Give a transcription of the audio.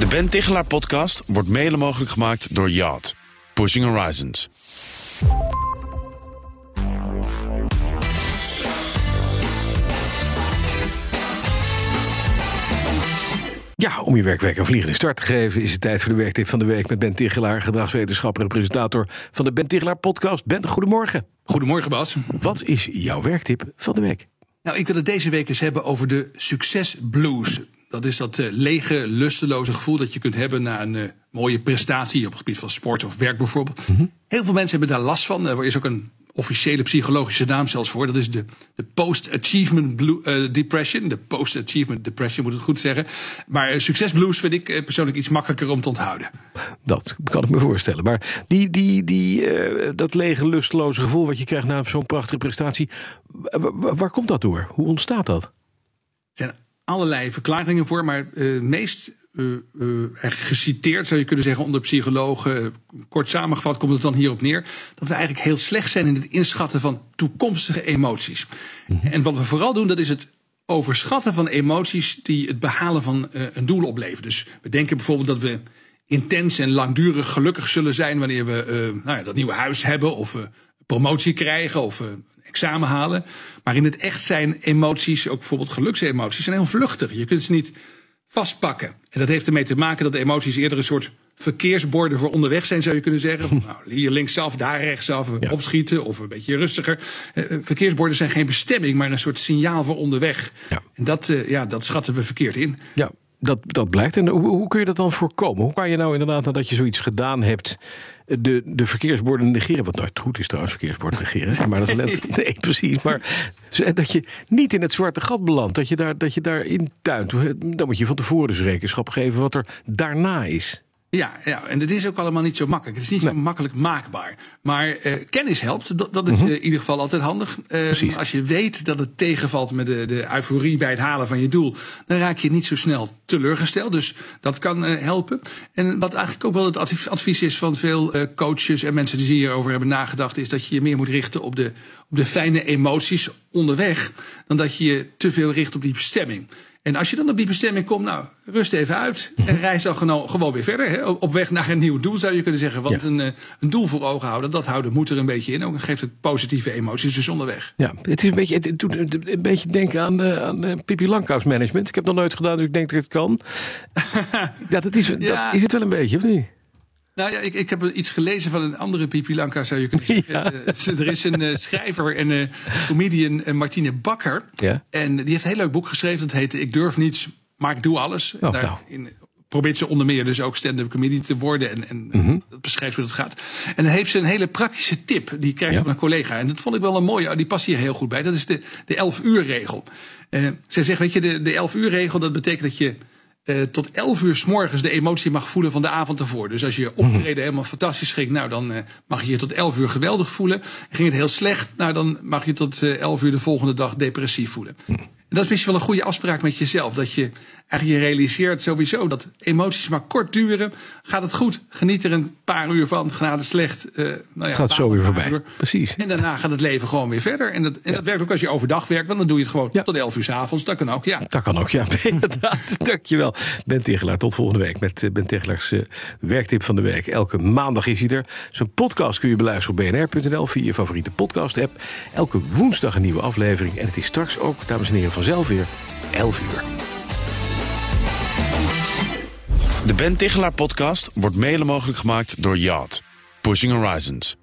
De Ben Tichelaar podcast wordt mede mogelijk gemaakt door Yacht. Pushing Horizons. Ja, om je werkweek een vliegende start te geven... is het tijd voor de werktip van de week met Ben Tichelaar... gedragswetenschapper en presentator van de Ben Tichelaar podcast. Ben, goedemorgen. Goedemorgen Bas. Wat is jouw werktip van de week? Nou, ik wil het deze week eens hebben over de succesblues. Dat is dat uh, lege, lusteloze gevoel dat je kunt hebben na een uh, mooie prestatie op het gebied van sport of werk bijvoorbeeld. Mm -hmm. Heel veel mensen hebben daar last van. Er is ook een officiële psychologische naam zelfs voor. Dat is de, de post-achievement uh, depression. De post-achievement depression moet ik het goed zeggen. Maar succesblues vind ik persoonlijk iets makkelijker om te onthouden. Dat kan ik me voorstellen. Maar die, die, die, dat lege, lusteloze gevoel wat je krijgt na zo'n prachtige prestatie. Waar, komt dat door? Hoe ontstaat dat? Allerlei verklaringen voor, maar meest uh, uh, geciteerd, zou je kunnen zeggen, onder psychologen. Kort samengevat komt het dan hierop neer dat we eigenlijk heel slecht zijn in het inschatten van toekomstige emoties. Mm -hmm. En wat we vooral doen, dat is het overschatten van emoties die het behalen van uh, een doel opleveren. Dus we denken bijvoorbeeld dat we intens en langdurig gelukkig zullen zijn wanneer we nou ja, dat nieuwe huis hebben of promotie krijgen of examen halen. Maar in het echt zijn emoties, ook bijvoorbeeld geluksemoties, zijn heel vluchtig. Je kunt ze niet vastpakken. En dat heeft ermee te maken dat de emoties eerder een soort verkeersborden voor onderweg zijn, zou je kunnen zeggen. Nou, hier linksaf, daar rechtsaf, ja. opschieten of een beetje rustiger. Uh, verkeersborden zijn geen bestemming, maar een soort signaal voor onderweg. Ja. En dat, uh, ja, dat schatten we verkeerd in. Ja. Dat, dat blijkt. En hoe, hoe kun je dat dan voorkomen? Hoe kan je nou inderdaad, nadat je zoiets gedaan hebt, de, de verkeersborden negeren? Wat nooit goed is trouwens, verkeersborden negeren. Maar dat nee, precies. Maar dat je niet in het zwarte gat belandt. Dat je, daar, dat je daarin tuint. Dan moet je van tevoren dus rekenschap geven wat er daarna is. Ja, ja, en het is ook allemaal niet zo makkelijk. Het is niet nee. zo makkelijk maakbaar. Maar uh, kennis helpt. Dat, dat is mm -hmm. uh, in ieder geval altijd handig. Uh, als je weet dat het tegenvalt met de, de euforie bij het halen van je doel, dan raak je niet zo snel teleurgesteld. Dus dat kan helpen. En wat eigenlijk ook wel het advies is van veel coaches en mensen die hierover hebben nagedacht, is dat je je meer moet richten op de, op de fijne emoties onderweg, dan dat je je te veel richt op die bestemming. En als je dan op die bestemming komt, nou, rust even uit. En reis dan gewoon, gewoon weer verder. Hè? Op weg naar een nieuw doel zou je kunnen zeggen. Want ja. een, een doel voor ogen houden, dat houden moet er een beetje in. Ook geeft het positieve emoties dus onderweg. Ja, het, is een beetje, het doet een beetje denken aan, de, aan de Pippi Langkous management. Ik heb nog nooit gedaan, dus ik denk dat ik het kan. dat is, ja. dat is het wel een beetje, of niet? Nou ja, ik, ik heb iets gelezen van een andere Pipi Lanka, zou je kunnen zeggen. Ja. Uh, er is een uh, schrijver en uh, comedian Martine Bakker. Ja. En die heeft een heel leuk boek geschreven. Dat heet Ik durf niets, maar ik doe alles. Oh, Daar nou. in, probeert ze onder meer dus ook stand-up comedian te worden. En, en mm -hmm. dat beschrijft hoe dat gaat. En dan heeft ze een hele praktische tip. Die krijgt ja. van een collega. En dat vond ik wel een mooie. Die past hier heel goed bij. Dat is de, de 11 uur regel. zij zegt, weet je, de, de 11 uur regel, dat betekent dat je uh, tot 11 uur s morgens de emotie mag voelen van de avond ervoor. Dus als je optreden mm -hmm. helemaal fantastisch ging, nou dan uh, mag je je tot 11 uur geweldig voelen. Ging het heel slecht, nou dan mag je tot uh, 11 uur de volgende dag depressief voelen. -hmm. En dat is misschien wel een goede afspraak met jezelf. Dat je eigenlijk je realiseert sowieso dat emoties maar kort duren. Gaat het goed, geniet er een paar uur van. Gaat het slecht, uh, nou ja, gaat zo weer voorbij. Uur. Precies. En daarna gaat het leven gewoon weer verder. En dat, en ja. dat werkt ook als je overdag werkt. Want dan doe je het gewoon ja. tot 11 uur 's avonds. Dat kan ook, ja. Dat kan ook, ja. Inderdaad. Dankjewel. Ben Tegelaar, tot volgende week met Ben Tegelaars uh, werktip van de week. Elke maandag is hij er. Zijn podcast kun je beluisteren op bnr.nl via je favoriete podcast app. Elke woensdag een nieuwe aflevering. En het is straks ook, dames en heren, vanzelf weer 11 uur. De Ben Tichelaar podcast wordt mede mogelijk gemaakt door Yacht. Pushing Horizons.